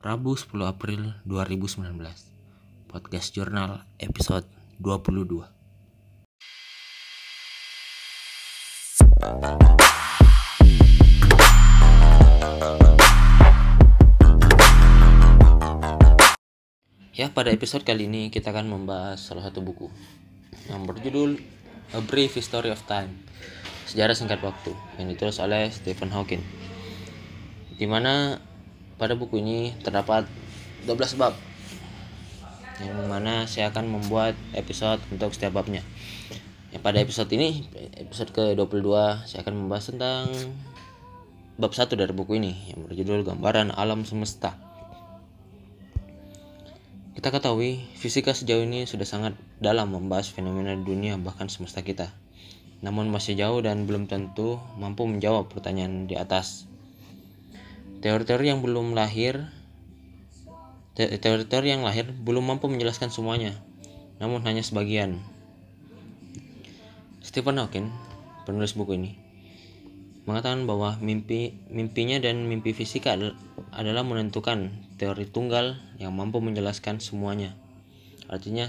Rabu 10 April 2019 Podcast Jurnal episode 22 Ya pada episode kali ini kita akan membahas salah satu buku yang berjudul A Brief History of Time Sejarah Singkat Waktu yang ditulis oleh Stephen Hawking di mana pada buku ini terdapat 12 bab yang mana saya akan membuat episode untuk setiap babnya ya, pada episode ini episode ke-22 saya akan membahas tentang bab satu dari buku ini yang berjudul Gambaran Alam Semesta kita ketahui, fisika sejauh ini sudah sangat dalam membahas fenomena dunia bahkan semesta kita. Namun masih jauh dan belum tentu mampu menjawab pertanyaan di atas. Teori-teori yang belum lahir teori-teori yang lahir belum mampu menjelaskan semuanya, namun hanya sebagian. Stephen Hawking, penulis buku ini, mengatakan bahwa mimpi mimpinya dan mimpi fisika adalah menentukan teori tunggal yang mampu menjelaskan semuanya. Artinya,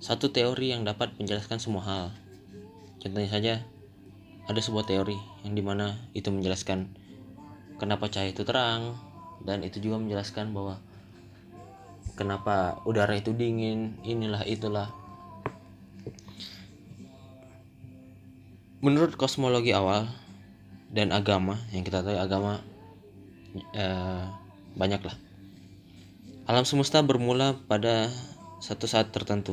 satu teori yang dapat menjelaskan semua hal. Contohnya saja, ada sebuah teori yang di mana itu menjelaskan kenapa cahaya itu terang, dan itu juga menjelaskan bahwa kenapa udara itu dingin, inilah itulah. Menurut kosmologi awal dan agama, yang kita tahu agama eh, banyak lah Alam semesta bermula pada satu saat tertentu.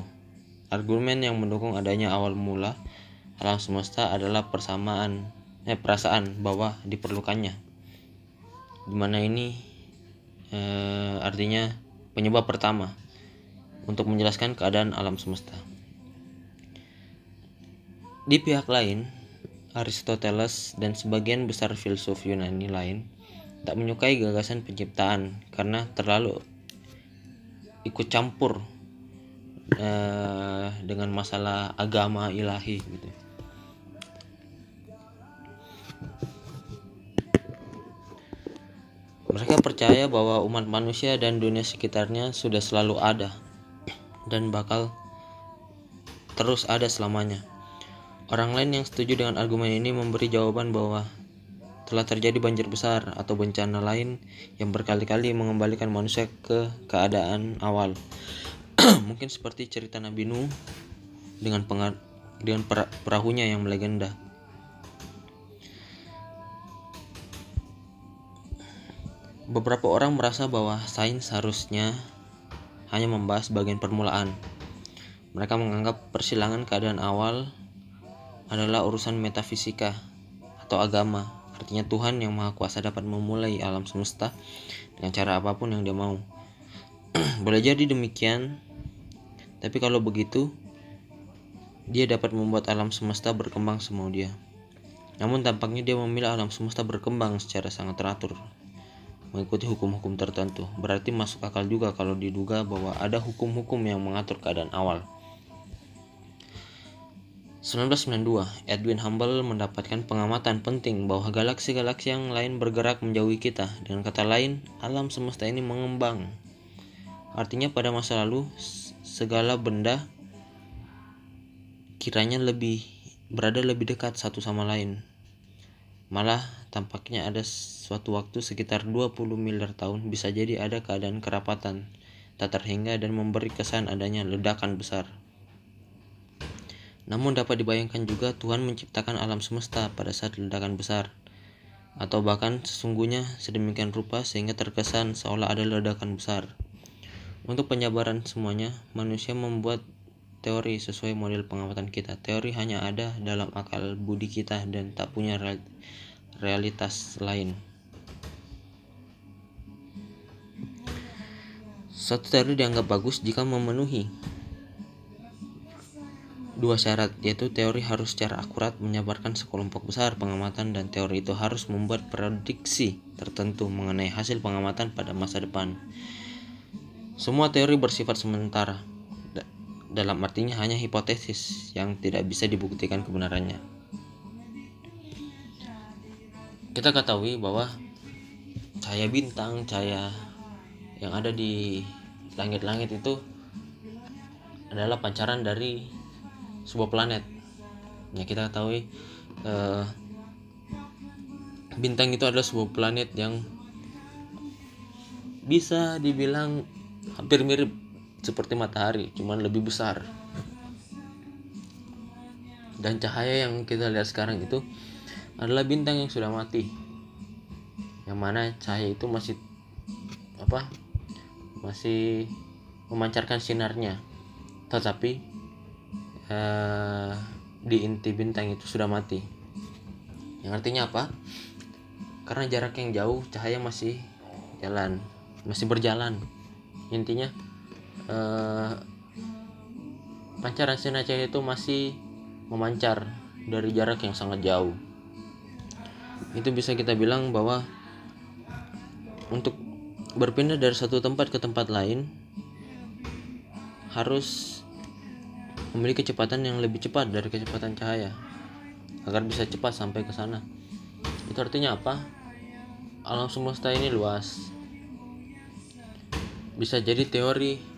Argumen yang mendukung adanya awal mula alam semesta adalah persamaan eh, perasaan bahwa diperlukannya. Di mana ini eh, artinya penyebab pertama untuk menjelaskan keadaan alam semesta. Di pihak lain, Aristoteles dan sebagian besar filsuf Yunani lain tak menyukai gagasan penciptaan karena terlalu ikut campur uh, dengan masalah agama ilahi gitu. Percaya bahwa umat manusia dan dunia sekitarnya sudah selalu ada dan bakal terus ada selamanya. Orang lain yang setuju dengan argumen ini memberi jawaban bahwa telah terjadi banjir besar atau bencana lain yang berkali-kali mengembalikan manusia ke keadaan awal. Mungkin seperti cerita Nabi Nuh dengan dengan perahunya yang melegenda. Beberapa orang merasa bahwa sains harusnya hanya membahas bagian permulaan. Mereka menganggap persilangan keadaan awal adalah urusan metafisika atau agama Artinya Tuhan yang Maha Kuasa dapat memulai alam semesta dengan cara apa pun yang dia mau. Boleh jadi demikian, tapi kalau begitu, dia dapat membuat alam semesta berkembang semau dia. Namun tampaknya dia memilih alam semesta berkembang secara sangat teratur, mengikuti hukum-hukum tertentu. Berarti masuk akal juga kalau diduga bahwa ada hukum-hukum yang mengatur keadaan awal. 1992, Edwin Hubble mendapatkan pengamatan penting bahwa galaksi-galaksi yang lain bergerak menjauhi kita. Dengan kata lain, alam semesta ini mengembang. Artinya pada masa lalu, segala benda kiranya lebih berada lebih dekat satu sama lain. Malah tampaknya ada suatu waktu sekitar 20 miliar tahun bisa jadi ada keadaan kerapatan tak terhingga dan memberi kesan adanya ledakan besar. Namun dapat dibayangkan juga Tuhan menciptakan alam semesta pada saat ledakan besar atau bahkan sesungguhnya sedemikian rupa sehingga terkesan seolah ada ledakan besar. Untuk penyabaran semuanya, manusia membuat teori sesuai model pengamatan kita. Teori hanya ada dalam akal budi kita dan tak punya realitas lain. Satu teori dianggap bagus jika memenuhi dua syarat yaitu teori harus secara akurat menyabarkan sekelompok besar pengamatan dan teori itu harus membuat prediksi tertentu mengenai hasil pengamatan pada masa depan. Semua teori bersifat sementara dalam artinya hanya hipotesis yang tidak bisa dibuktikan kebenarannya. Kita ketahui bahwa cahaya bintang, cahaya yang ada di langit-langit itu adalah pancaran dari sebuah planet. Ya kita ketahui eh, bintang itu adalah sebuah planet yang bisa dibilang hampir mirip seperti matahari, cuman lebih besar. Dan cahaya yang kita lihat sekarang itu adalah bintang yang sudah mati. Yang mana cahaya itu masih apa? Masih memancarkan sinarnya. Tetapi eh, di inti bintang itu sudah mati. Yang artinya apa? Karena jarak yang jauh, cahaya masih jalan, masih berjalan. Intinya eh, pancaran sinar cahaya itu masih memancar dari jarak yang sangat jauh. Itu bisa kita bilang bahwa untuk berpindah dari satu tempat ke tempat lain harus memiliki kecepatan yang lebih cepat dari kecepatan cahaya agar bisa cepat sampai ke sana. Itu artinya apa? Alam semesta ini luas. Bisa jadi teori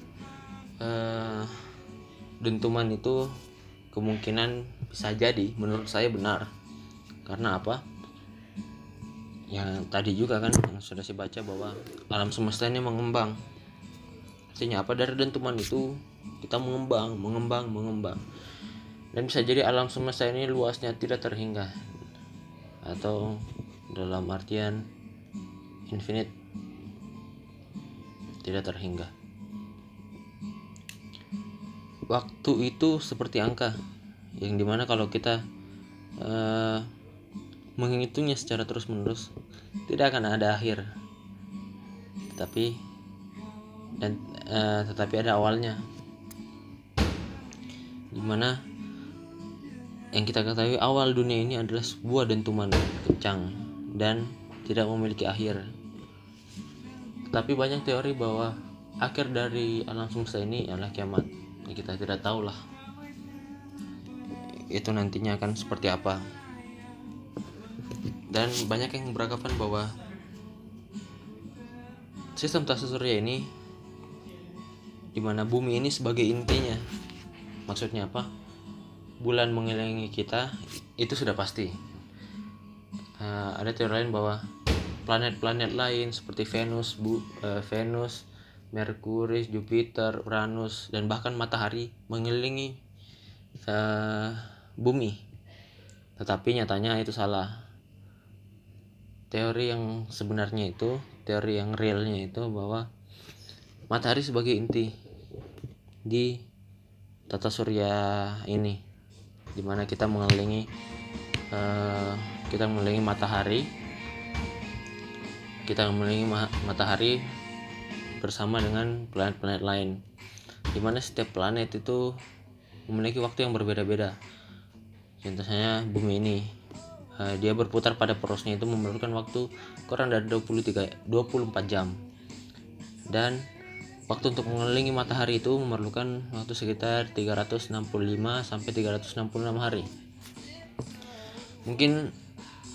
uh, dentuman itu kemungkinan bisa jadi menurut saya benar. Karena apa? Yang tadi juga kan yang sudah saya baca bahwa alam semesta ini mengembang. Artinya apa? Dari dentuman itu kita mengembang mengembang mengembang. Dan bisa jadi alam semesta ini luasnya tidak terhingga. Atau dalam artian infinite tidak terhingga waktu itu seperti angka yang di mana kalau kita uh, menghitungnya secara terus menerus tidak akan ada akhir. Tetapi dan uh, tetapi ada awalnya. Di mana yang kita ketahui awal dunia ini adalah sebuah dentuman kencang dan tidak memiliki akhir. Tapi banyak teori bahwa akhir dari alam semesta ini adalah kiamat ya kita tidak tahu lah itu nantinya akan seperti apa. Dan banyak yang beranggapan bahwa sistem tata surya ini di mana bumi ini sebagai intinya. Maksudnya apa? Bulan mengelilingi kita itu sudah pasti. Uh, ada teori lain bahwa planet-planet lain seperti Venus, Bu, uh, Venus, Merkurius, Jupiter, Uranus, dan bahkan matahari mengelilingi uh, bumi. Tetapi nyatanya itu salah. Teori yang sebenarnya itu, teori yang realnya itu bahwa matahari sebagai inti di tata surya ini, di mana kita mengelilingi uh, kita mengelilingi matahari, kita mengelilingi ma matahari bersama dengan planet-planet lain di mana setiap planet itu memiliki waktu yang berbeda-beda. Contohnya bumi ini uh, dia berputar pada porosnya itu memerlukan waktu kurang dari 23 24 jam. Dan waktu untuk mengelilingi matahari itu memerlukan waktu sekitar 365 sampai 366 hari. Mungkin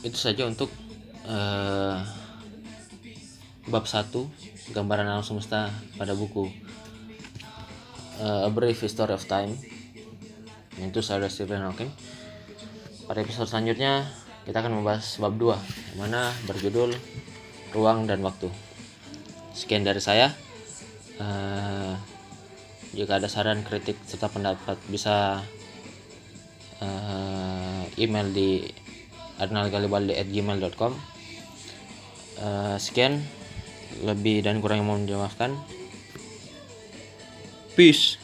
itu saja untuk uh, bab 1 gambaran alam semesta pada buku. Uh, A Brief History of Time. Itu saya Stephen Hawking pada episode selanjutnya kita akan membahas bab 2 yang mana berjudul ruang dan waktu. Sekian dari saya. Uh, jika ada saran kritik serta pendapat bisa uh, email di arnalgalibaldi@gmail.com uh, sekian lebih dan kurang yang mau menjelaskan peace